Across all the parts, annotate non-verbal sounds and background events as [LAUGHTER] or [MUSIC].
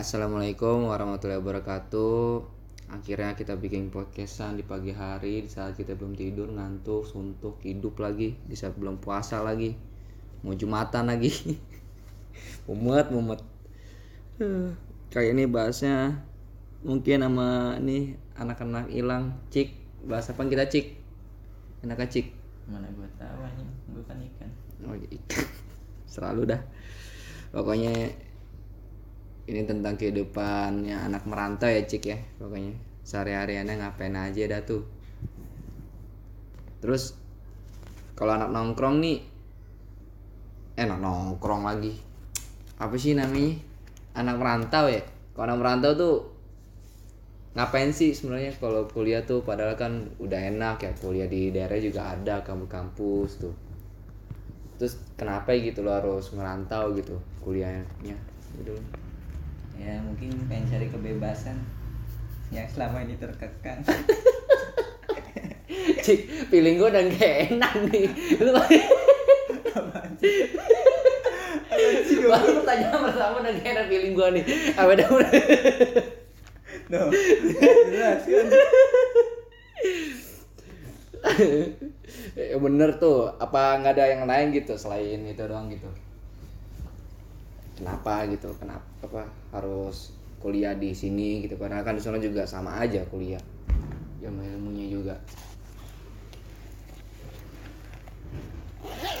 assalamualaikum warahmatullahi wabarakatuh. Akhirnya kita bikin podcastan di pagi hari di saat kita belum tidur, ngantuk, suntuk, hidup lagi di saat belum puasa lagi, mau jumatan lagi, [LAUGHS] mumet mumet. [SIGHS] Kayak ini bahasnya mungkin sama nih anak-anak hilang cik bahasa apa kita cik enak cik mana gue tahu anjing gue kan ikan Oh ikan. [LAUGHS] Selalu dah. Pokoknya ini tentang kehidupannya anak merantau ya Cik ya. Pokoknya sehari-hariannya ngapain aja dah tuh. Terus kalau anak nongkrong nih eh anak nongkrong lagi. Apa sih namanya? Anak merantau ya. Kalau anak merantau tuh ngapain sih sebenarnya kalau kuliah tuh padahal kan udah enak ya kuliah di daerah juga ada kampus-kampus tuh terus kenapa gitu lo harus merantau gitu kuliahnya gitu ya mungkin pengen cari kebebasan yang selama ini terkekang [LAUGHS] cik feeling gue udah gak enak nih. Lu baru pertanyaan pertama udah gak enak feeling gue nih. Apa dah? Udah no jelas kan? Ya [LAUGHS] bener tuh apa nggak ada yang lain gitu selain itu doang gitu kenapa gitu kenapa apa harus kuliah di sini gitu. Padahal kan di sana juga sama aja kuliah ilmu ilmunya juga.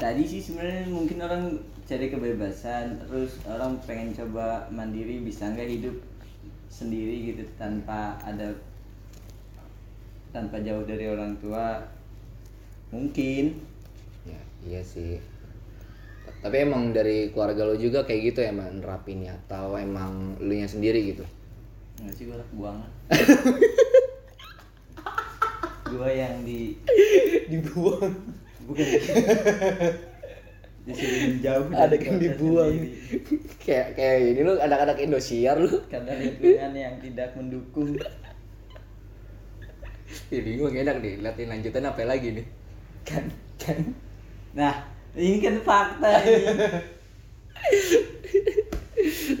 Tadi sih sebenarnya mungkin orang cari kebebasan terus orang pengen coba mandiri bisa nggak hidup sendiri gitu tanpa ada tanpa jauh dari orang tua? Mungkin. Ya iya sih tapi emang dari keluarga lo juga kayak gitu ya emang nerapinnya atau emang lu nya sendiri gitu? Nggak sih gue anak buangan [LAUGHS] gue yang di dibuang. Bukan. Disuruh dari ada kota dibuang. kayak kayak ini lu anak-anak Indosiar lu. Karena lingkungan yang tidak mendukung. Ini gue enak nih liatin lanjutan apa lagi nih? Kan kan. Nah ini kan fakta ini.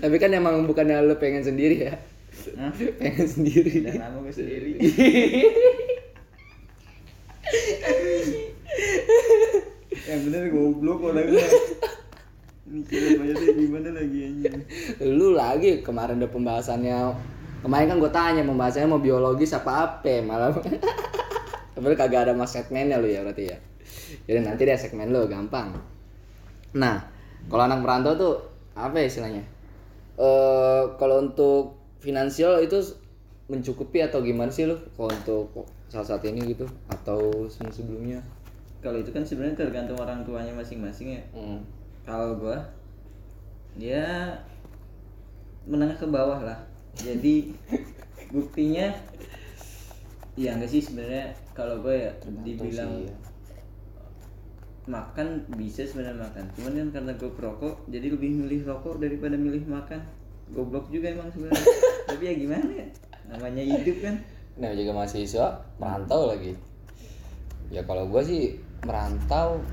[LAUGHS] Tapi kan emang bukannya lu pengen sendiri ya? Hah? pengen sendiri. Dan gue sendiri. [LAUGHS] Yang bener goblok orangnya mikir apa aja gimana lagi anjing? Lu lagi kemarin ada pembahasannya. Kemarin kan gue tanya pembahasannya mau biologis apa apa? Malah [LAUGHS] tapi kagak ada mas segmennya lu ya berarti ya jadi nanti deh segmen lu gampang. Nah kalau anak merantau tuh apa ya istilahnya? Eh kalau untuk finansial itu mencukupi atau gimana sih lu? Kalau untuk saat saat ini gitu atau sebelum sebelumnya? Kalau itu kan sebenarnya tergantung orang tuanya masing-masing ya. Hmm. kalau gua ya menengah ke bawah lah. Jadi buktinya ya enggak sih sebenarnya? Kalau gue ya dibilang sih, ya. Makan bisa sebenarnya makan cuman kan karena gue perokok jadi lebih milih rokok daripada milih makan goblok juga emang sebenarnya [LAUGHS] tapi ya gimana ya namanya hidup kan Nah juga mahasiswa merantau lagi. Ya kalau gue sih merantau,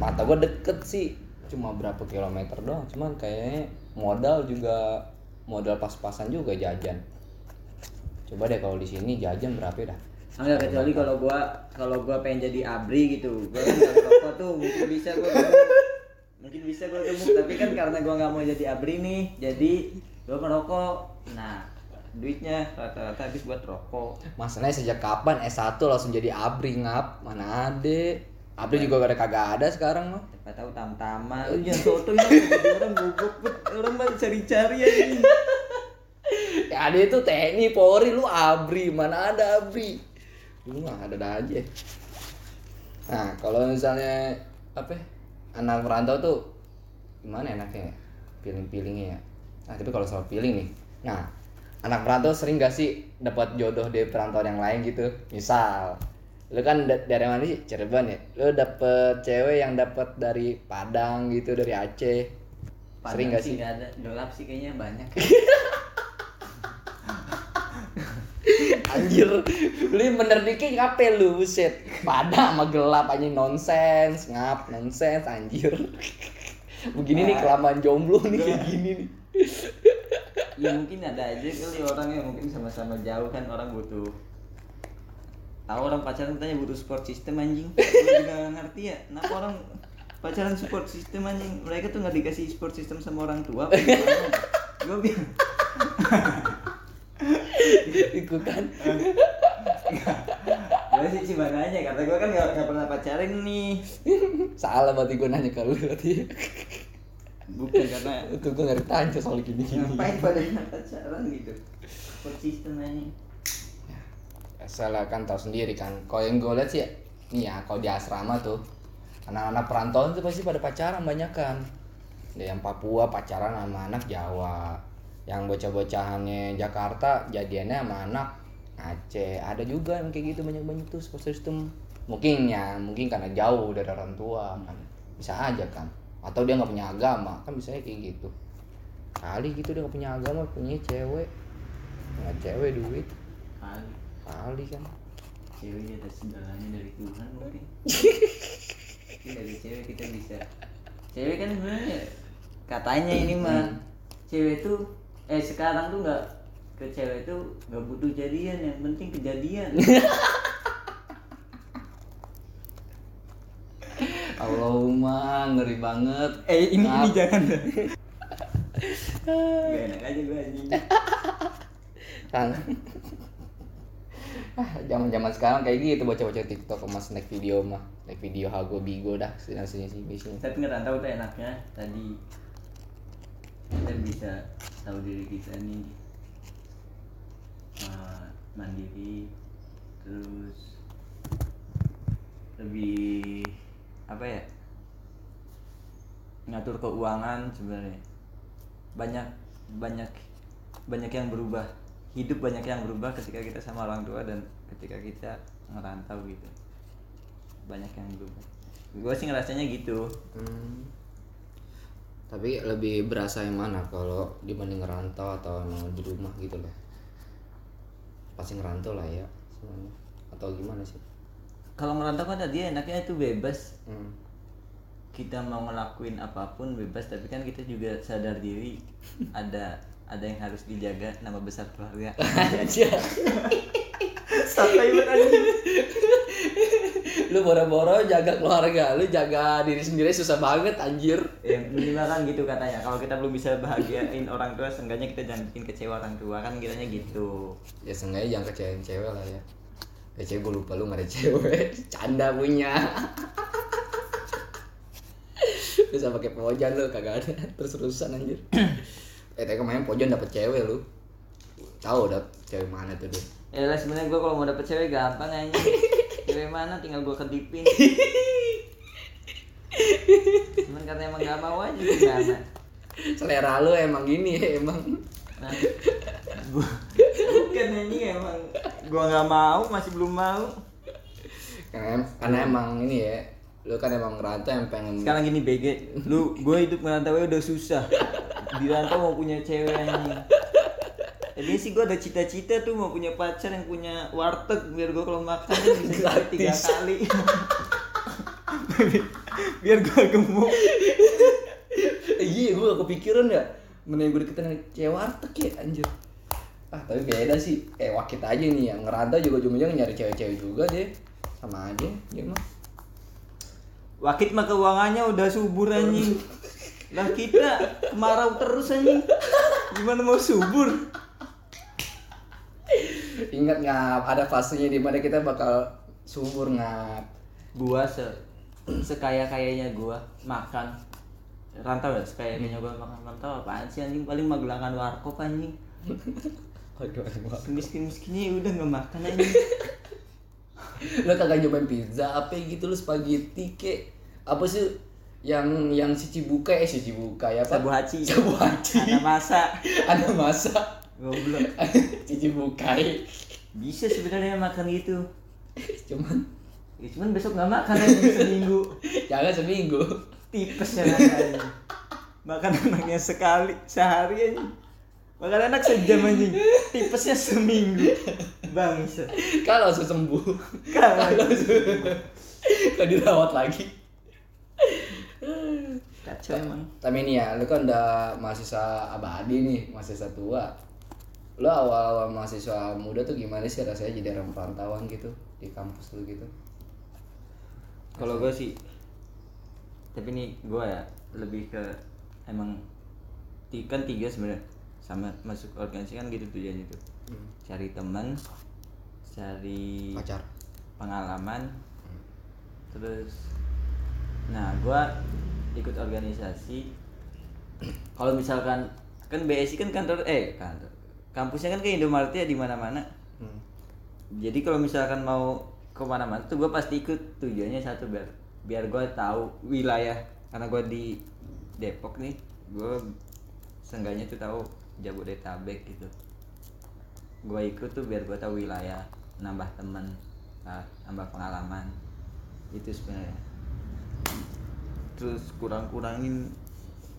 mata gue deket sih, cuma berapa kilometer doang. Cuman kayaknya modal juga modal pas-pasan juga jajan. Coba deh kalau di sini jajan berapa ya dah? Enggak kecuali kalau gua kalau gua pengen jadi abri gitu. Gua rokok tuh mungkin bisa gua mungkin bisa gua gemuk tapi kan karena gua nggak mau jadi abri nih jadi gua merokok. Nah duitnya rata-rata habis buat rokok. Masalahnya sejak kapan S1 langsung jadi abri ngap? Mana ada? Abri juga gak ada kagak ada sekarang mah. siapa tahu tam-tama oh iya soto ini orang bet orang mah cari-cari [LAUGHS] ya ini Ya ada itu TNI, Polri, lu abri, mana ada abri? Lu mah ada ada aja. Nah, kalau misalnya apa ya, anak merantau tuh gimana enaknya ya? Pilih-pilihnya ya. Nah, tapi kalau soal pilih nih. Nah, anak merantau sering gak sih dapat jodoh dari perantauan yang lain gitu? Misal, lu kan da- dari mana sih? Cirebon ya. Lu dapet cewek yang dapat dari Padang gitu, dari Aceh. Sering Padahal gak sih? nggak ada gelap sih kayaknya banyak [LAUGHS] Anjir, lu bener dikit ngapain lu buset. Pada sama gelap anjing nonsens, ngap nonsens anjir. Begini nih kelamaan jomblo nih kayak gini nih. ya mungkin ada aja kali orang yang mungkin sama-sama jauh kan orang butuh tahu orang pacaran katanya butuh support system anjing. Juga ngerti ya kenapa orang pacaran support system anjing? Mereka tuh nggak dikasih support system sama orang tua gue bilang [LAUGHS] [LAUGHS] ikutan. Gue sih cuma nanya karena gue kan nggak pernah pacaran nih. Salah berarti gue nanya ke lu berarti. Bukan karena itu gue nggak ditanya soal gini. Gini ngapain pada pacaran gitu? Support system anjing salah kan tahu sendiri kan. Kalau yang gue lihat sih nih ya kalau di asrama tuh anak-anak perantauan tuh pasti pada pacaran banyak kan. Ada yang Papua pacaran sama anak Jawa yang bocah-bocahannya Jakarta jadiannya sama anak Aceh. Ada juga yang kayak gitu banyak-banyak tuh support system mungkin ya mungkin karena jauh dari orang tua kan. Bisa aja kan. Atau dia nggak punya agama kan bisa kayak gitu. Kali gitu dia nggak punya agama punya cewek. Nggak cewek duit. Kali. Kali kan. Cewek di atas segalanya dari Tuhan mungkin. Mungkin dari cewek kita bisa. Cewek kan sebenarnya katanya ini mah cewek tuh eh sekarang tuh nggak ke cewek tuh nggak butuh jadian yang penting kejadian. [LAUGHS] Allahumma ngeri banget. Eh ini ini Maaf. jangan. Dah gak enak aja gue anjing. [LAUGHS] Kan ah zaman zaman sekarang kayak gitu bocah-bocah TikTok sama snack video mah. Snack video hago bigo dah sini sini sini sini. Tapi ngerantau tuh enaknya tadi kita bisa tahu diri kita nih eh, mandiri terus lebih apa ya ngatur keuangan sebenarnya. Banyak banyak banyak yang berubah. Hidup banyak yang berubah ketika kita sama orang tua dan ketika kita ngerantau gitu. Banyak yang berubah. Gue sih ngerasanya gitu. Hmm. Tapi lebih berasa yang mana kalau dibanding ngerantau atau emang di rumah gitu loh. Pasti ngerantau lah ya semuanya atau gimana sih? Kalau ngerantau kan dia enaknya itu bebas. Hmm. kita mau ngelakuin apa pun bebas tapi kan kita juga sadar diri. Ada ada yang harus dijaga nama besar keluarga. [LAUGHS] Sampai [LAUGHS] lu boro-boro jaga keluarga lu jaga diri sendiri susah banget anjir. Ya minimal kan gitu katanya. Kalau kita belum bisa bahagiain orang tua seenggaknya kita jangan bikin kecewa orang tua. Kan kiranya gitu. Ya seenggaknya jangan kecewain cewek lah ya. Ya cewek gue lupa lu gak ada cewek. [LAUGHS] Canda punya. [LAUGHS] Lu sama kayak pojan lu kagak ada. Terus-terusan anjir. Eh tapi kemarin pojan dapet cewek lu. Tahu dapet cewek mana tuh dia ya lah sebenarnya gue kalau mau dapet cewek gampang aja [LAUGHS] cewek mana? Tinggal gue kedipin. Cuman karena emang gak mau aja gimana? Selera lu emang gini [LAUGHS] emang. Nah, gua, bukan ini emang. Gua nggak mau masih belum mau. Karena, karena emang ini ya lu kan emang ngerantau yang pengen sekarang gini BG lu gue hidup merantau udah susah. [LAUGHS] Di rantau mau punya cewek anjing Jadi sih gue ada cita-cita tuh mau punya pacar yang punya warteg biar gue kalau makan tuh bisa tiga kali. [LAUGHS] biar gue gemuk. Eh, iya gue gak kepikiran ya mending gue deketin cewek warteg ya anjir ah tapi beda sih eh wakit aja nih yang ngerantau juga ujung-ujungnya nyari cewek-cewek juga deh sama aja dia mah Wakit mah keuangannya udah subur anjing. Lah kita kemarau terus anjing. Gimana mau subur? Ingat nggak ada fasenya di mana kita bakal subur ngap gua se sekaya kayanya gua makan. Rantau ya sekaya kayanya gua makan? Rantau apaan sih anjing? Paling magelangan warkop anjing. Miskin miskinnya udah nggak makan anjing. Lo kagak nyobain pizza apa gitu lo spaghetti kek? Apa sih yang yang si Cibuka eh si Cibuka ya apa? Sabu haci Sabu haci. ada masa. [LAUGHS] Ada masa. Goblok. [LAUGHS] Si Cibukai bisa sebenarnya makan gitu. [LAUGHS] Cuman? Ya, cuman besok nggak makan anjing seminggu. [LAUGHS] Jangan seminggu. Tipes ya anjing makan anaknya sekali sehari anjing makan anak sejam anjing tipesnya seminggu. Bangsa kalau langsung sembuh. Kalau kalau dirawat lagi. Kacau emang. Tapi ini ya, lu kan udah mahasiswa abadi nih, mahasiswa tua. Lu awal-awal mahasiswa muda tuh gimana sih rasanya jadi orang perantauan gitu di kampus lu gitu? kalau gue sih tapi nih gue ya lebih ke emang kan tiga sebenarnya sama masuk organisasi kan gitu tujuannya tuh cari teman cari Pacar. pengalaman terus nah gua ikut organisasi kalau misalkan kan BSI kan kantor eh kantor kampusnya kan kayak Indomaret ya di mana-mana. Hmm. jadi kalau misalkan mau ke mana-mana tuh gue pasti ikut. Tujuannya satu biar biar gue tahu wilayah. Karena gue di Depok nih gue seenggaknya tuh tahu Jabodetabek gitu. Gue ikut tuh biar gue tahu wilayah nambah teman nah, nambah pengalaman. Itu sebenarnya. Terus kurang-kurangin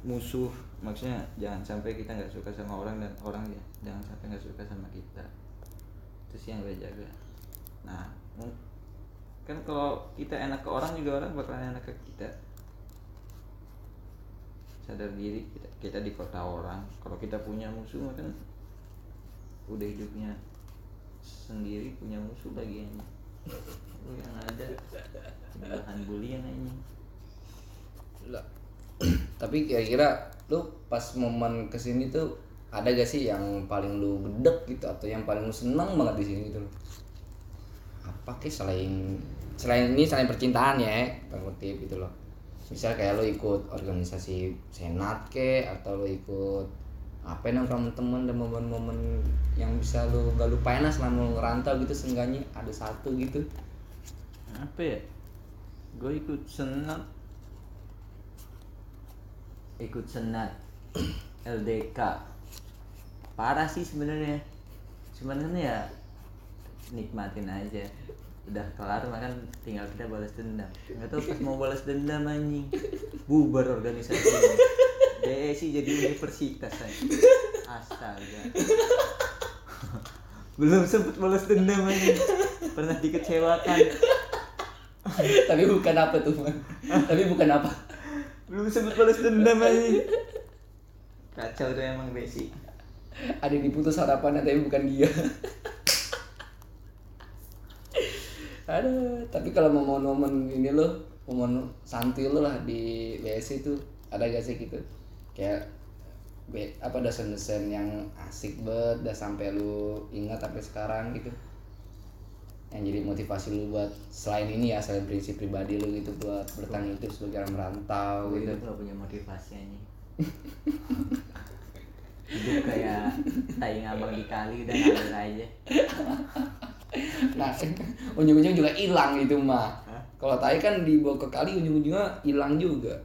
musuh maksudnya jangan sampai kita nggak suka sama orang dan orang ya jangan sampai nggak suka sama kita. Itu sih yang gue jaga. Nah kan kalau kita enak ke orang juga orang bakalan enak ke kita. Sadar diri kita, kita di kota orang. Kalau kita punya musuh kan udah hidupnya sendiri punya musuh ini lu yang ada. Bahan bulian ini. Lah. Tapi kira-kira lu pas momen ke sini tuh ada gak sih yang paling lu gedek gitu atau yang paling lu seneng banget di sini gitu loh? Apa kek selain selain ini selain percintaan ya, tanda kutip gitu loh. Misal kayak lu ikut organisasi senat ke atau lu ikut apa nongkrong temen dan momen-momen yang bisa lu gak lupain lah selama lu ngerantau gitu seenggaknya ada satu gitu apa ya gue ikut senat ikut senat [CLEARS THROAT] LDK parah sih sebenarnya. Kan ya nikmatin aja. Udah kelar makan tinggal kita balas dendam. Nggak tahu pas mau balas dendam anjing. Bubar organisasi. DSI jadi universitas anjing. Astaga. [LAUGHS] Belum sempet balas dendam anjing. Pernah dikecewakan. Tapi bukan apa tuh tapi bukan apa belum sempet balas dendam anjing. Kacau tuh emang besi ada yang diputus harapannya tapi bukan dia. Ada tapi kalau momen-momen ini lo momen santai lo lah di BSC itu ada gak sih gitu? Kayak be, apa dosen-dosen yang asik banget udah sampai lu ingat sampai sekarang gitu yang jadi motivasi lu buat selain ini ya selain prinsip pribadi lu gitu buat bertahan hidup sebagai orang merantau gue gitu gak punya motivasi anjing hidup kayak tai ngambang di kali udah ngalir aja Nah, [LAUGHS] ujung-ujung juga hilang itu mah. Kalau tai kan dibawa ke kali ujung-ujungnya hilang juga.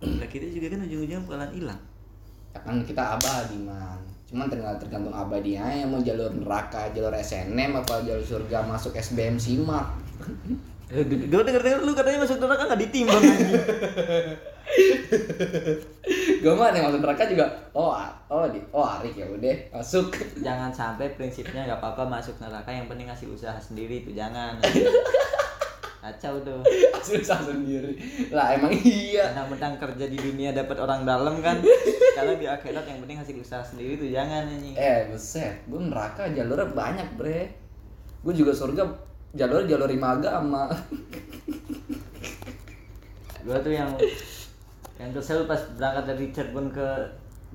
lah kita juga kan ujung-ujungnya bakalan hilang Ya kan kita abadi man. Cuman tergantung, tergantung abadinya yang mau jalur neraka, jalur SNM apa jalur surga masuk SBM simak. [LAUGHS] gue denger denger lu katanya masuk neraka gak ditimbang anjing [LAUGHS] Gue mah yang masuk neraka juga. Oh, oh di, oh Arik ya udah masuk. [LAUGHS] jangan sampai prinsipnya nggak apa-apa masuk neraka yang penting ngasih usaha sendiri tuh jangan kacau tuh [LAUGHS] Susah sendiri. Lah emang iya. mentang-mentang kerja di dunia dapat orang dalam kan [LAUGHS] kalau di akhirat yang penting hasil usaha sendiri tuh jangan anjing Eh, buset. Gue neraka jalurnya banyak, Bre. Gue juga surga jalur jalur lima agama. [LAUGHS] gua tuh yang yang kesel pas berangkat dari Cirebon ke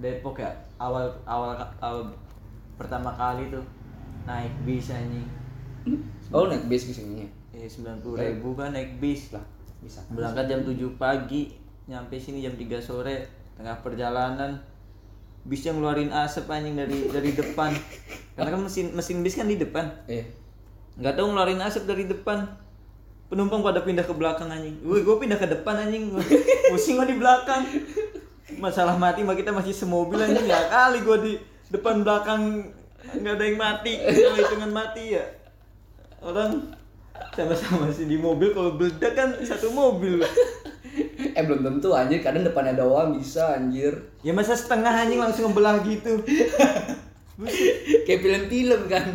Depok ya awal awal awal pertama kali tuh naik bis anjing Oh, naik bis ke sininya. Eh sembilan puluh ribu kan naik bis Lah, bisa. berangkat jam 7 pagi nyampe sini jam 3 sore tengah perjalanan. Bisnya ngeluarin asap anjing dari dari depan. Karena kan mesin mesin bis kan di depan. Eh, nggak tahu ngeluarin asap dari depan. Penumpang pada pindah ke belakang anjing. Gue gue pindah ke depan anjing. Gua pusing gue di belakang. Masalah mati mah kita masih semobil anjing. Ya kali gue di depan belakang nggak ada yang mati. Kalau hitungan mati ya. Orang sama-sama sih di mobil kalau meledak kan satu mobil. Eh belum tentu anjir, kadang depannya doang bisa anjir. ya masa setengah anjing langsung ngebelah gitu. Kayak film-film kan.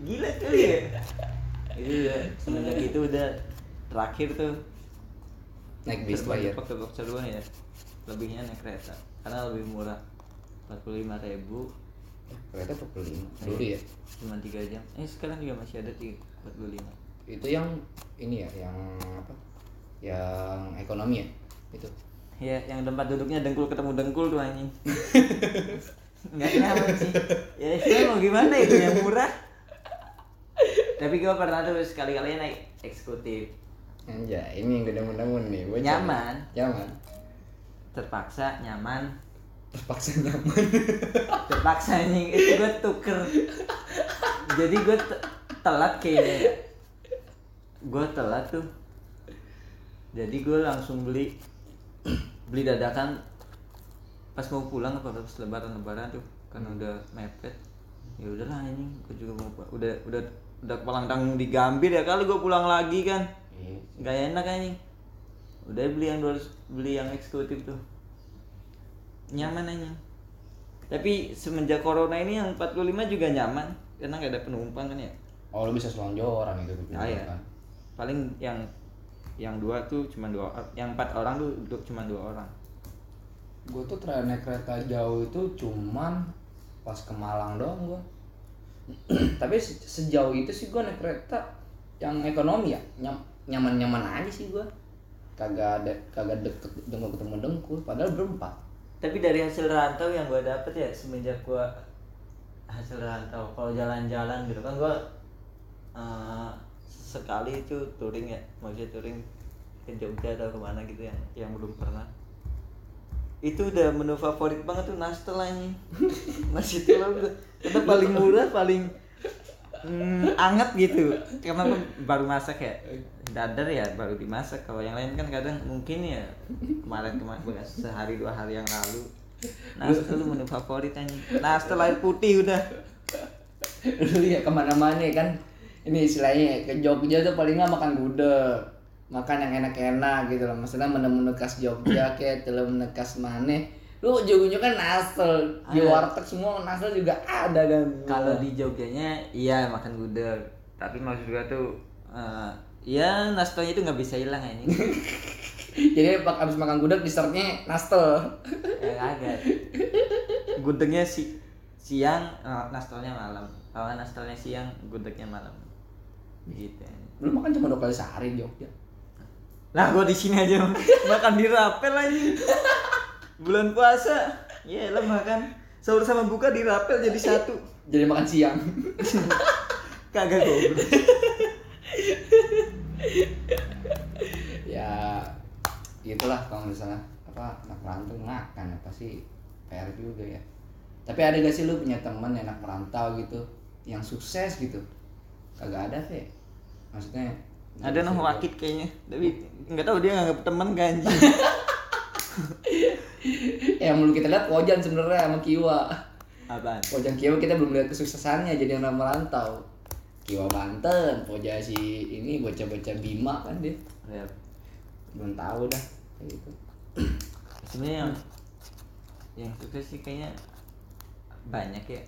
gila kali ya. Udah semenjak itu udah terakhir tuh. Naik bis. Depok Depok Cirebon ya. Lebihnya naik kereta. Karena lebih murah. 45.000 ribu. Kereta 45 dulu ya. Cuma tiga jam. Eh sekarang juga masih ada tiga 45 itu yang ini ya yang apa? Yang ekonomi ya itu. Ya yang tempat duduknya dengkul ketemu dengkul tuh anjing. [LAUGHS] Nggak nyaman sih. Ya itu mau gimana itu yang murah? Tapi gue pernah tuh sekali kalinya naik eksekutif. Anjay, ini yang gede mudah nih gua Nyaman. nyaman. Terpaksa nyaman. Terpaksa nyaman. [LAUGHS] Terpaksa anjing. Itu gue tuker. Jadi gue te- telat kayaknya. ya gue telat tuh. Jadi gue langsung beli [CLEARS THROAT] beli dadakan pas mau pulang apa pas lebaran lebaran tuh karena udah mepet. Ya udahlah anjing gue juga mau udah udah udah pulang tanggung di Gambir ya kali gue pulang lagi kan. Iya. nggak enak anjing udah beli yang 200 beli yang eksekutif tuh. Nyaman anjing tapi semenjak corona ini yang 45 juga nyaman karena nggak ada penumpang kan ya. Oh lu bisa selonjoran itu Ah, iya. kan paling yang yang dua tuh cuma dua or- yang empat orang tuh duduk cuma dua orang. Gue tuh terakhir naik kereta jauh itu cuman pas ke Malang doang gue [CLEARS THROAT] tapi se- sejauh itu sih gue naik kereta yang ekonomi ya nyam- nyaman-nyaman aja sih gue kagak ada kagak deket dengkul ketemu dengkul padahal berempat. Tapi dari hasil rantau yang gue dapet ya semenjak gue hasil rantau kalau jalan-jalan gitu kan gue eh, sekali itu touring ya maksudnya touring ke Jogja atau ke mana gitu yang yang belum pernah. Itu udah menu favorit banget tuh nastel [LAUGHS] nasi telur udah. Karena paling murah paling mm, anget gitu. Karena baru masak ya. Dadar ya baru dimasak. Kalau yang lain kan kadang mungkin ya kemarin kemarin sehari dua hari yang lalu. Nastel menu favorit anjing. Nastel air putih udah. Dulu ya ke mana-mana kan ini istilahnya ke Jogja tuh paling nggak makan gudeg makan yang enak-enak gitu loh. Maksudnya menu-menu khas Jogja [CLEARS THROAT] kayak telur menu khas mana. Lu ujung-ujungnya kan nasel. Di Ada. warteg semua nasel juga ada kan kalau di Jogjanya iya makan gudeg. Tapi maksud gua tuh eh, ya nastelnya itu nggak bisa hilang ini. [LAUGHS] Jadi pak abis makan gudeg dessertnya nastel. [LAUGHS] Ya agak. Gudegnya si siang eh, nastelnya malam. Kalau nastelnya siang gudegnya malam gitu. Lu makan cuma dua kali sehari di Jogja. Lah gua di sini aja makan di rapel aja. Bulan puasa ya lah makan. Sahur sama buka di rapel jadi satu. Jadi makan siang. Kagak goblok. Ya itulah kalau misalnya apa anak merantau makan apa sih? PR juga ya. Tapi ada gak sih lu punya temen yang anak merantau gitu yang sukses gitu kagak ada sih. Maksudnya ada nama wakit kayaknya. Tapi nggak tahu dia nganggap temen ganji [LAUGHS] yang belum kita lihat Kojan sebenarnya sama Kiwa. Apaan? Kojan Kiwa kita belum lihat kesuksesannya jadi anak merantau Kiwa Banten Poja si ini bocah-bocah Bima kan dia. Ya belum tahu dah kayak gitu. Sebenarnya yang yang sukses sih kayaknya banyak ya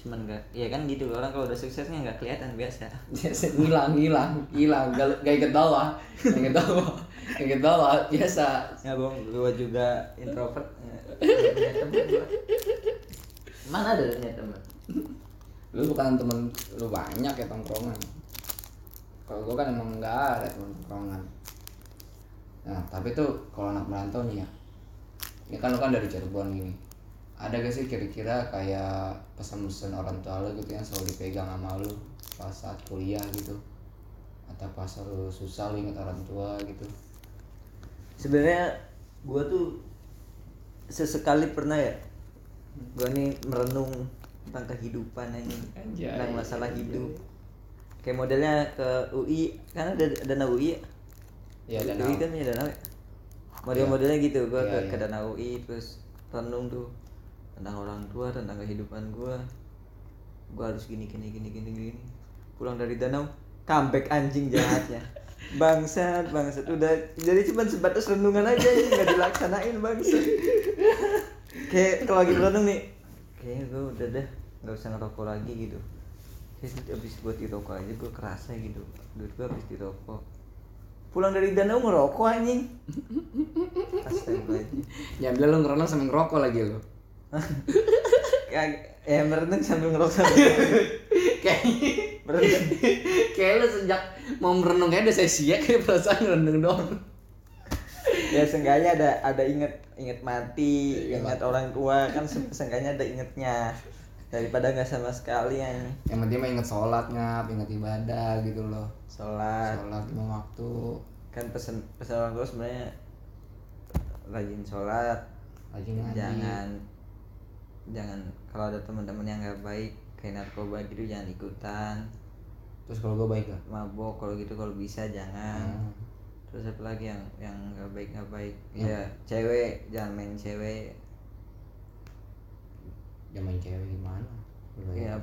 cuman nggak ya kan gitu orang kalau udah suksesnya nggak kelihatan biasa. Biasa [LAUGHS] ngilang ngilang. Hilang gak, gak ikut bawah. Gak ikut bawah. Gak ikut bawah biasa. Ya bang gua juga introvert. Ya, mana ada punya teman lu bukan temen lu banyak ya tongkrongan. Kalau gua kan emang nggak ada temen tongkrongan. Nah tapi tuh kalau anak merantau nih ya. Ini kan lu kan dari Cirebon gini ada gak sih kira-kira kayak pesan-pesan orang tua lu gitu yang selalu dipegang sama lu pas saat kuliah gitu? Atau pas lu susah lu inget orang tua gitu? Sebenarnya gua tuh sesekali pernah ya gua nih merenung tentang kehidupan ini Anjay. tentang masalah hidup. Kayak modelnya ke UI kan ada dana UI ya? Ya dan UI kan punya dana ya? model-modelnya gitu gua Iya, ke, iya. ke dana UI terus renung tuh tentang orang tua tentang kehidupan gua. Gua harus gini gini gini gini gini. Pulang dari danau comeback anjing jahatnya. [LAUGHS] Bangsat bangsat. Udah jadi cuma sebatas renungan aja ini nggak dilaksanain bangsat. Kayak kalau lagi berenung nih kayaknya gue udah deh nggak usah ngerokok lagi gitu. Kayak habis buat di rokok aja gue kerasa gitu. Duit gue habis di rokok. Pulang dari danau ngerokok anjing. [LAUGHS] Astagfirullahaladzim. Ya bilang lu ngerenang sambil ngerokok lagi lu. [LAUGHS] Kayak ya merenung sambil ngerokok [LAUGHS] Kayak merenung kayak lu sejak mau merenung kayak udah sesi ya kayak perasaan ngerenung doang. ya seenggaknya ada ada inget inget mati ingat orang tua kan se- seenggaknya ada ingetnya daripada nggak sama sekali ya Yang penting mah inget sholat ngap, inget ibadah gitu loh. sholat Sholat lima waktu. kan pesen pesan orang tua sebenarnya rajin sholat Lagi ngaji. jangan jangan kalau ada teman-teman yang nggak baik kayak narkoba gitu jangan ikutan Terus kalau gue baik gak? mabok kalau gitu kalau bisa jangan Hmm. terus apa lagi yang yang nggak baik nggak baik ya cewek jangan main cewek Ya main cewek gimana? Ya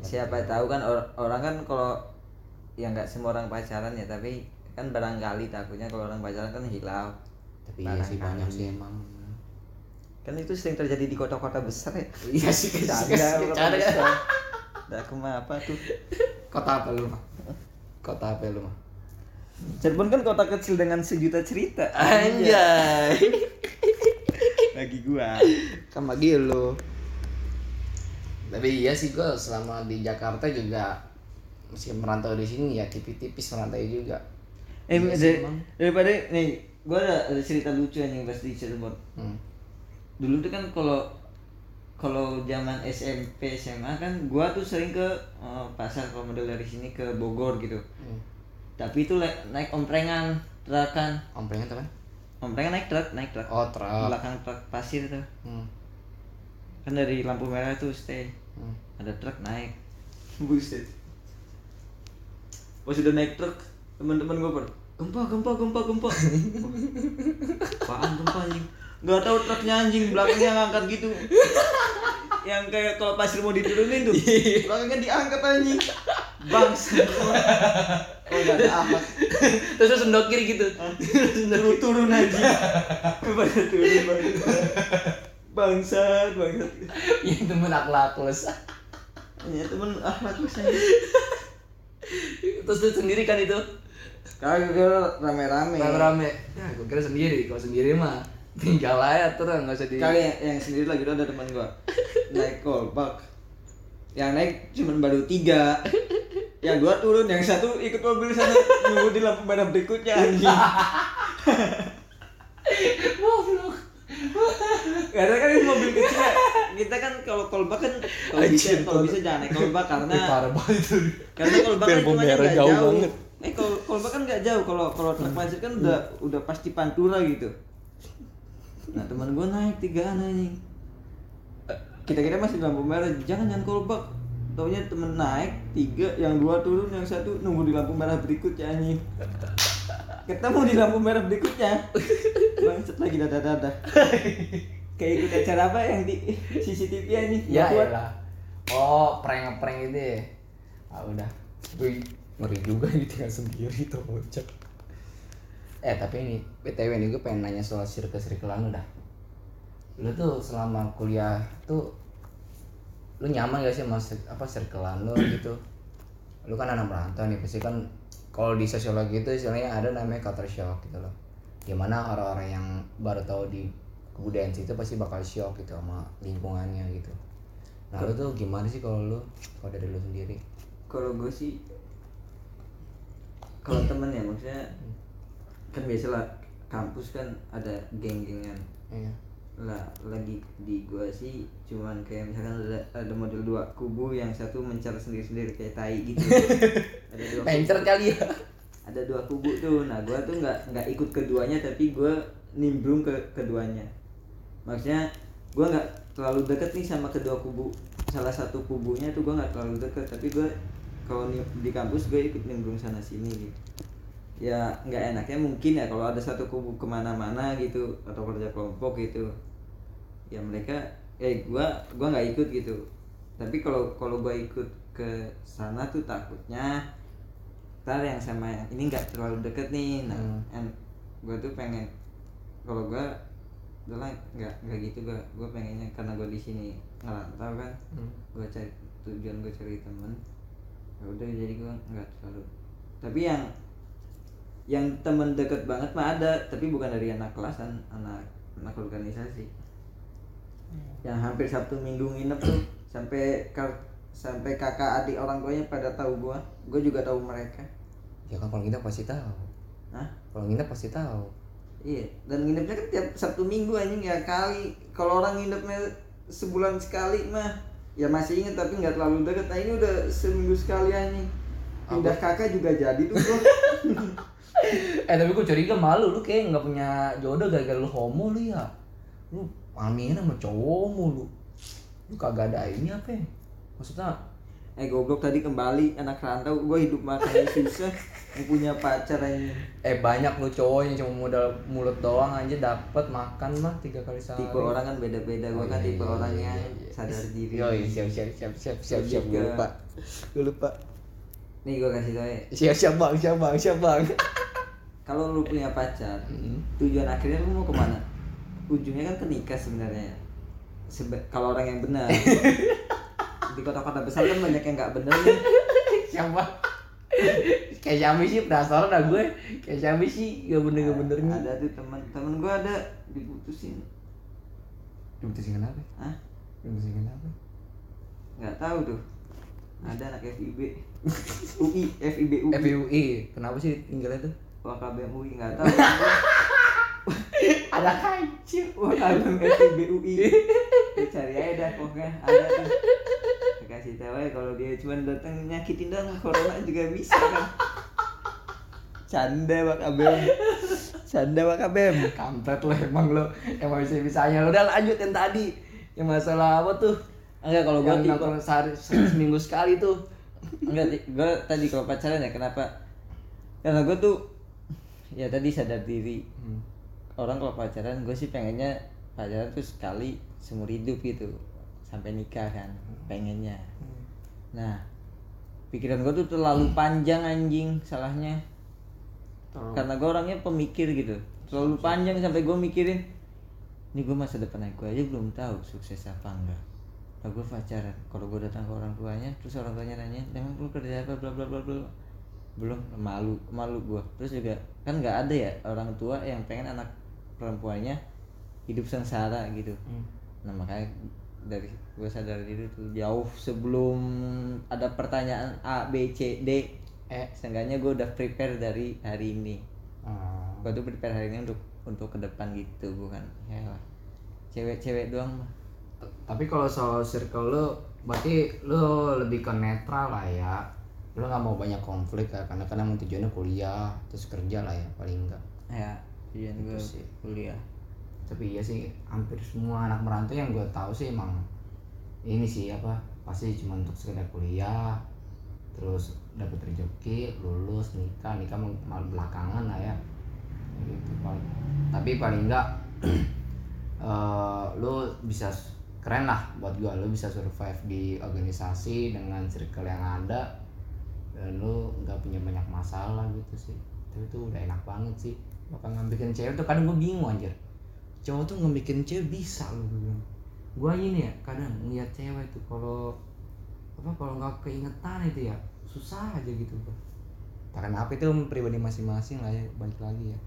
siapa tahu kan or- orang kan kalau ya nggak semua orang pacaran ya tapi kan barangkali takutnya kalau orang pacaran kan hilau Tapi iya sih banyak sih emang. Kan itu sering terjadi di kota-kota besar ya Iya sih Ada kota besar. Aku mah apa tuh Kota apa lu mah? Kota apa lu mah? Cirebon kan kota kecil dengan sejuta cerita Anjay. [LAUGHS] bagi gua kan bagi lu. Tapi iya sih gue selama di Jakarta juga masih merantau di sini ya tipis-tipis merantau juga. eh Iya daripada nih gua ada, ada cerita lucu nih pas di Cirebon Hmm. Dulu tuh kan kalau kalau zaman SMP SMA kan gua tuh sering ke eh, pasar kalau model dari sini ke Bogor gitu Hmm. tapi itu naik omprengan truk kan Omprengan kan? omprengan naik truk naik truk Oh, truk. belakang truk pasir tuh Hmm. kan dari lampu merah tuh stay Hmm. ada truk naik [LAUGHS] buset pas udah naik truk teman-teman gue pada gempa gempa gempa gempa [LAUGHS] apaan gempa anjing nggak tahu truknya anjing belakangnya ngangkat gitu yang kayak kalau pasir mau diturunin tuh belakangnya diangkat anjing bangsa [LAUGHS] oh gak ada apa Terus sendok kiri gitu. turun turun anjing kepada turun banget bangsat bangsat Ya temen akhlakless. ya temen akhlak anjing Terus lu sendiri kan itu? Kagak rame-rame. Rame-rame. Ya, gue kira sendiri. Kalau sendiri mah tinggal aja terus nggak usah di. Kali yang, yang sendiri lagi ada teman gua [LAUGHS] naik kolbak. Yang naik cuman baru tiga. Yang dua turun, yang satu ikut mobil sana nunggu di lampu merah berikutnya anjing. [LAUGHS] Goblok. Karena kan ini mobil kecil ya. Kita kan kalau kolbak kan kalau bisa kalau bisa jangan naik kolbak karena karena kolbak kan merah nggak jauh jauh. banget. Eh kalau kolbak kan nggak jauh kalau kalau truk pasir kan udah udah pasti pantura gitu. Nah teman gua naik tiga anjing. Kita kira masih di lampu merah, jangan jangan kolbak. Taunya temen naik tiga, yang dua turun, yang satu nunggu di lampu merah berikutnya anjing. Ketemu di lampu merah berikutnya. Bangset lagi dadah dadah. Kayak ikut acara apa yang di CCTV anjing? Ya lah. Oh, prank-prank itu ya. Ah udah. Gue ngeri juga tinggal sendiri tuh bocah. Eh tapi ini BTW nih gue pengen nanya soal circle-circlean udah. Lu tuh selama kuliah tuh lu nyaman gak sih cir- apa circlean lu gitu? Lu kan anak merantau nih pasti kan kalau di sosiologi itu istilahnya ada namanya culture shock gitu loh. Gimana orang-orang yang baru tahu di kebudayaan situ pasti bakal shock gitu sama lingkungannya gitu. Nah lu tuh gimana sih kalau lu kalau dari lu sendiri? kalau gue sih kalau temen ya maksudnya kan biasalah kampus kan ada geng-gengan. Iya. lah lagi di gua sih cuman kayak misalkan ada, ada model dua kubu yang satu mencar sendiri-sendiri kayak tai gitu. [LAUGHS] Ada dua Pencer kali ya. ada dua kubu tuh. Nah gua tuh nggak nggak ikut keduanya tapi gua nimbrung ke keduanya. Maksudnya gua nggak terlalu deket nih sama kedua kubu. Salah satu kubunya tuh gua nggak terlalu deket tapi gua kalau di kampus gue ikut nimbrung sana sini gitu ya nggak enaknya mungkin ya kalau ada satu kubu ke mana-mana gitu atau kerja kelompok gitu. Ya mereka eh gua gua nggak ikut gitu. Tapi kalau kalau gua ikut ke sana tuh takutnya ntar yang sama yang ini nggak terlalu deket nih. Nah Hmm. gua tuh pengen kalau gua udah nggak nggak gitu gua. Gua pengennya karena gua di sini ngerantau kan gua cari tujuan gua cari temen. Ya udah jadi gua nggak terlalu. Tapi yang yang temen deket banget mah ada tapi bukan dari anak kelasan anak anak organisasi. Yang hampir sabtu minggu nginep tuh sampai kar- sampai kakak adik orang tuanya pada tahu gua. Gua juga tahu mereka. Ya kan kalau nginep pasti tahu. Hah? kalau nginep pasti tahu. Iya dan nginepnya kan tiap sabtu minggu anjing ya kali. Kalau orang nginepnya sebulan sekali mah ya masih inget tapi nggak terlalu deket. Nah ini udah seminggu sekali anjing pindah kakak juga jadi tuh gua [LAUGHS] eh tapi gue curiga malu lu kayak nggak punya jodoh gara-gara lu homo lu ya. Lu amin sama cowok mulu. Lu kagak ada ini apa ya? Maksudnya eh goblok tadi kembali anak rantau gue hidup makannya [LAUGHS] susah mau punya pacar ini eh banyak lu cowok yang cuma modal mulut doang aja dapat makan mah tiga kali sehari. Tipe orang kan beda-beda gue Oh, kan iya, tipe iya, orangnya iya, iya. sadar diri. Yo, siap siap siap siap siap siap gue lupa. gue lupa nih gue kasih tau ya. Siap siap bang siap bang siap bang. [LAUGHS] Kalau lu punya pacar tujuan akhirnya lu mau ke mana? Ujungnya kan ke nikah sebenarnya. Sebe- kalau orang yang benar. [LAUGHS] Di kota-kota besar kan banyak yang nggak bener nih [LAUGHS] siapa? Kayak siapa sih penasaran dah gue. Kayak siapa sih gak bener gak benernya ada tuh teman teman gue ada diputusin. Diputusin kenapa? Ah diputusin kenapa? Nggak tahu tuh ada anak FIB UI FIB UI FUI kenapa sih tinggalnya tuh? WKBM UI nggak tahu. Ada kancil WKBM FIB UI cari aja dah pokoknya. Ada tuh. Kasih tahu ya kalau dia cuma datang nyakitin doang corona juga bisa kan? Canda WKBM canda WKBM kampret lo emang lo emang bisa bisanya udah lanjut yang tadi. Yang masalah apa tuh enggak kalau gue tipe sehari se- seminggu sekali tuh. Enggak gue tadi kalau pacaran ya kenapa? Karena gue tuh ya tadi sadar diri. Orang kalau pacaran gue sih pengennya pacaran tuh sekali seumur hidup gitu. Sampai nikah kan pengennya. Nah pikiran gue tuh terlalu panjang anjing salahnya. Terlalu- karena gue orangnya pemikir gitu. Terlalu panjang sampai gue mikirin ini gue masa depan gue aja belum tahu sukses apa enggak nah gue pacaran. Kalau gue datang ke orang tuanya terus orang tuanya nanya emang lu kerja apa? Bla bla bla bla belum malu malu gue terus juga kan nggak ada ya orang tua yang pengen anak perempuannya hidup sengsara gitu. Hmm. nah makanya dari gue sadar diri tuh jauh sebelum ada pertanyaan A B C D eh seenggaknya gue udah prepare dari hari ini. Oh. gue tuh prepare hari ini untuk untuk ke depan gitu bukan. Ya lah. cewek-cewek doang mah tapi kalau soal circle lo berarti lo lebih ke netral lah ya. Lo nggak mau banyak konflik ya karena kan emang tujuannya kuliah terus kerja lah ya paling enggak ya tujuan gue Itu sih. kuliah. Tapi iya sih hampir semua anak merantau yang gue tahu sih emang ini sih apa pasti cuma untuk sekedar kuliah terus dapat rezeki lulus nikah nikah mau mal belakangan lah ya. Gitu paling. Tapi paling enggak [CLEARS THROAT] eh lu bisa keren lah buat gua. Lu bisa survive di organisasi dengan circle yang ada dan lu nggak punya banyak masalah gitu sih. Itu tuh udah enak banget sih. Bakal ngambilin cewek tuh kadang gue bingung anjir. Cowok tuh ngebikin cewek bisa gue bilang. Gue ini ya kadang ngeliat cewek tuh kalau apa kalau nggak keingetan itu ya susah aja gitu bro. Tak kenapa itu pribadi masing-masing lah ya balik lagi ya.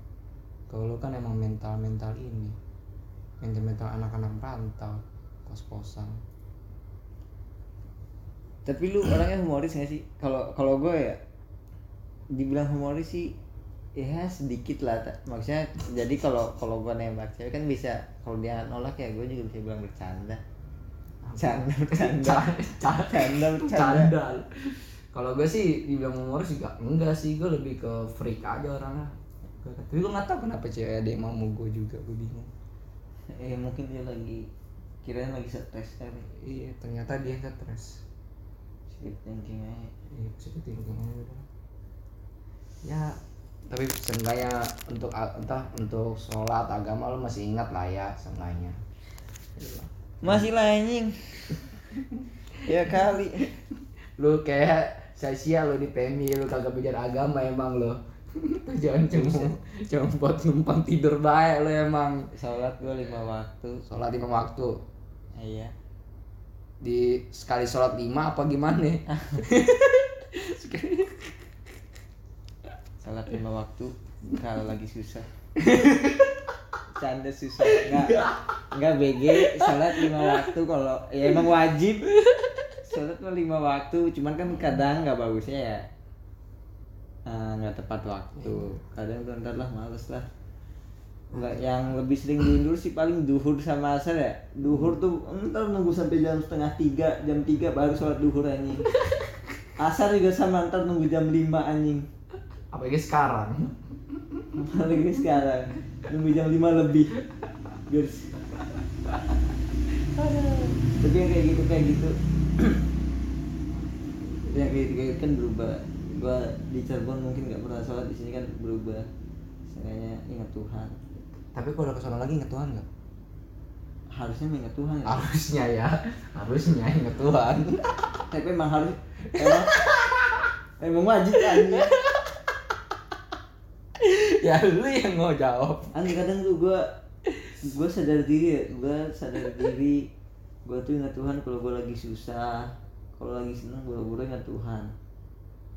Kalau lu kan emang mental mental ini mental mental anak-anak perantau kos-kosan. Tapi lu orangnya humoris gak sih? Kalau kalau gue ya dibilang humoris sih ya sedikit lah maksudnya jadi kalau kalau gue nembak cewek kan bisa kalau dia nolak ya gue juga bisa bilang bercanda. Canda bercanda. Canda [LAUGHS] bercanda. Canda kalau gue sih dibilang humoris juga enggak sih. Gue lebih ke freak aja orangnya. Tapi gue nggak tahu kenapa cewek ada yang mau gue juga. Gue bingung. Eh mungkin dia lagi kirain lagi stres kali iya ternyata dia stres. Sedikit thinking aja. Iya positif thinking aja udah. Ya tapi seenggaknya untuk entah untuk sholat agama lo masih ingat lah ya seenggaknya. Masih lah anjing. [LAUGHS] Ya kali. Lu kayak sia-sia lu di PMI lu kagak belajar agama emang lo [LAUGHS] jangan cuma cuma buat numpang tidur baik lo emang. Sholat gue lima waktu. Sholat lima waktu iya. Di sekali sholat lima apa gimana? [LAUGHS] Sholat lima waktu kalau lagi susah. Canda susah. Nggak. Nggak BG sholat lima waktu kalau ya emang wajib. Sholat lima waktu cuman kan kadang nggak bagusnya ya eh, nggak tepat waktu. Kadang bentar lah males lah nggak yang lebih sering diundur sih paling duhur sama asar ya. Duhur tuh ntar nunggu sampai jam setengah tiga jam tiga baru sholat duhur anjing. Asar juga sama ntar nunggu jam lima anjing. Apalagi sekarang. Apalagi sekarang. Nunggu jam 5 lebih guys tapi yang kayak gitu kayak gitu. Yang kayak gitu, kayak gitu kan berubah. Gua di Cirebon mungkin nggak pernah sholat di sini kan berubah. Seenggaknya ingat Tuhan tapi kalau udah ke sana lagi inget Tuhan nggak? Harusnya ingat Tuhan ya. Harusnya ya. Harusnya inget Tuhan. [LAUGHS] Tapi emang harus emang emang wajib kan? Ya ya lu yang mau jawab. Aneh kadang tuh gua gua sadar diri ya. Gua sadar diri. Gua tuh ingat Tuhan kalau gua lagi susah kalau lagi senang gua gua ingat Tuhan.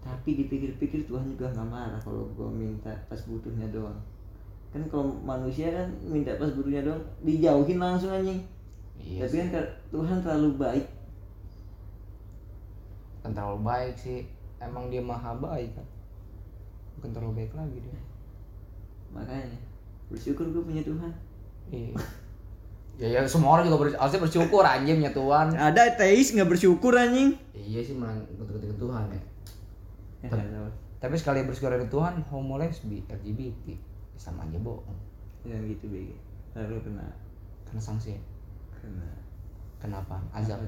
Tapi dipikir-pikir Tuhan juga nggak marah kalau gua minta pas butuhnya doang kan kalau manusia kan minta pas butuhnya doang dijauhin langsung anjing. Iya tapi kan ka- Tuhan terlalu baik. Bukan terlalu baik sih emang dia maha baik kan. Bukan terlalu baik lagi dia. Makanya bersyukur gua punya Tuhan. Iya. Ya ya semua orang juga bers harusnya bersyukur anjing punya Tuhan. Ada teis nggak bersyukur anjing? Iya sih malah ketika Tuhan ya. Ya, tahu. tapi sekali bersyukur dari Tuhan homo lesbi LGBT sama aja bohong yang gitu BG lalu kena kena sanksi. Ya? kena kenapa azab.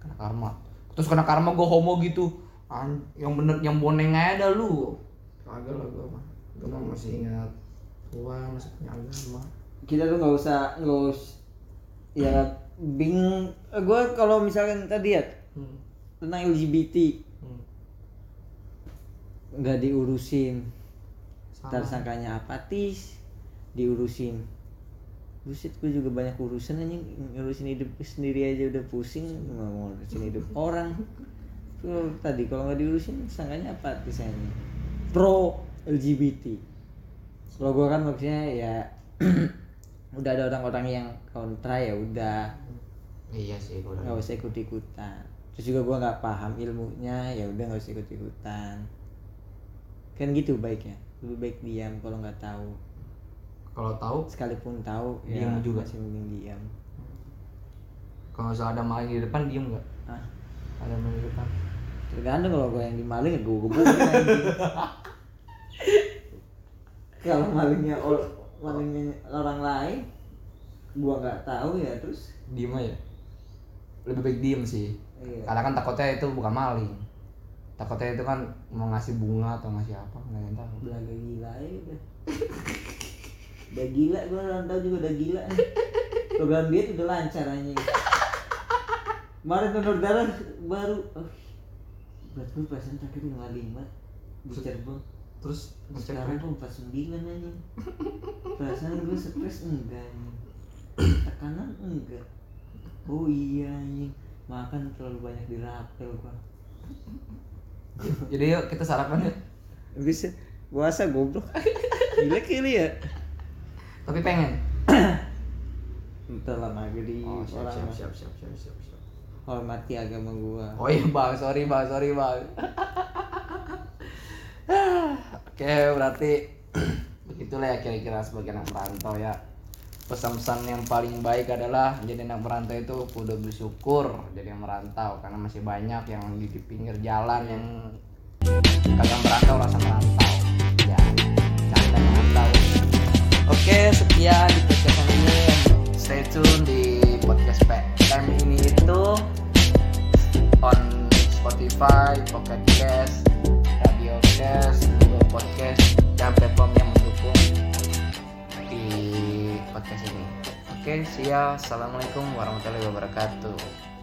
kena karma. Terus kena karma gue homo gitu. An yang bener yang boneng aja dah lu. Kagak lah gue mah. Gue mah masih ingat. Tuhan masih punya agama. Kita tuh nggak usah nggak usah ya bingung gue kalau misalkan tadi ya hmm. tentang LGBT Hmm. nggak diurusin. Sama. Tersangkanya apatis? Diurusin. Buset gue juga banyak urusan anjing. Ngurusin hidup gue sendiri aja udah pusing. Nggak mau ngurusin hidup [LAUGHS] orang. Tuh tadi kalau nggak diurusin sangkanya apatis anjing? Pro LGBT kalau gue kan maksudnya ya [CLEARS THROAT] udah ada orang-orang yang kontra ya udah. Iya sih gue nggak usah ikut ikutan terus juga gua nggak paham ilmunya ya udah nggak usah ikut ikutan kan gitu baiknya lebih baik diam kalau nggak tahu. Kalau tahu? Sekalipun tahu Diam ya juga. masih mending diam. Kalau misalnya ada maling di depan diem nggak? Ah ada maling di depan. Tergantung kalau gua yang dimaling ya gebukin anjing. [LAUGHS] Kalau malingnya malingnya orang lain gua nggak tahu ya terus? Diem aja. Lebih baik diem sih. Iya. Karena kan takutnya itu bukan maling takutnya itu kan mau ngasih bunga atau ngasih apa nggak yang tahu. Belaga gila ya udah. Udah gila gue tahu juga udah gila nih. Program diet udah lancar anjing kemarin donor darah baru oh, berat gue perasaan terakhir lima lima di Cirebon. Terus sekarang kok empat sembilan anjing perasaan gue stres enggak anjing tekanan enggak. Oh iya anjing. Makan terlalu banyak di rapel gua jadi yuk kita sarapan yuk. Bisa puasa goblok. Gila kali ya. Tapi pengen. Entar lah maghrib oh siap siap siap siap siap siap, siap. hormati agama gua. Oh iya bang. Sorry bang. Sorry bang. [LAUGHS] Oke berarti [CLEARS THROAT] begitulah ya kira-kira sebagai anak merantau ya pesan-pesan yang paling baik adalah jadi anak merantau itu kudu bersyukur jadi yang merantau karena masih banyak yang di, di pinggir jalan yang kagak merantau rasa merantau. Ya canda merantau. Oke sekian di podcast ini. Stay tune di podcast PM ini itu on Spotify, Pocket Cast, Radio Cast, Google Podcast, dan platform yang mendukung. Di podcast ini. Oke, see ya. Assalamualaikum warahmatullahi wabarakatuh.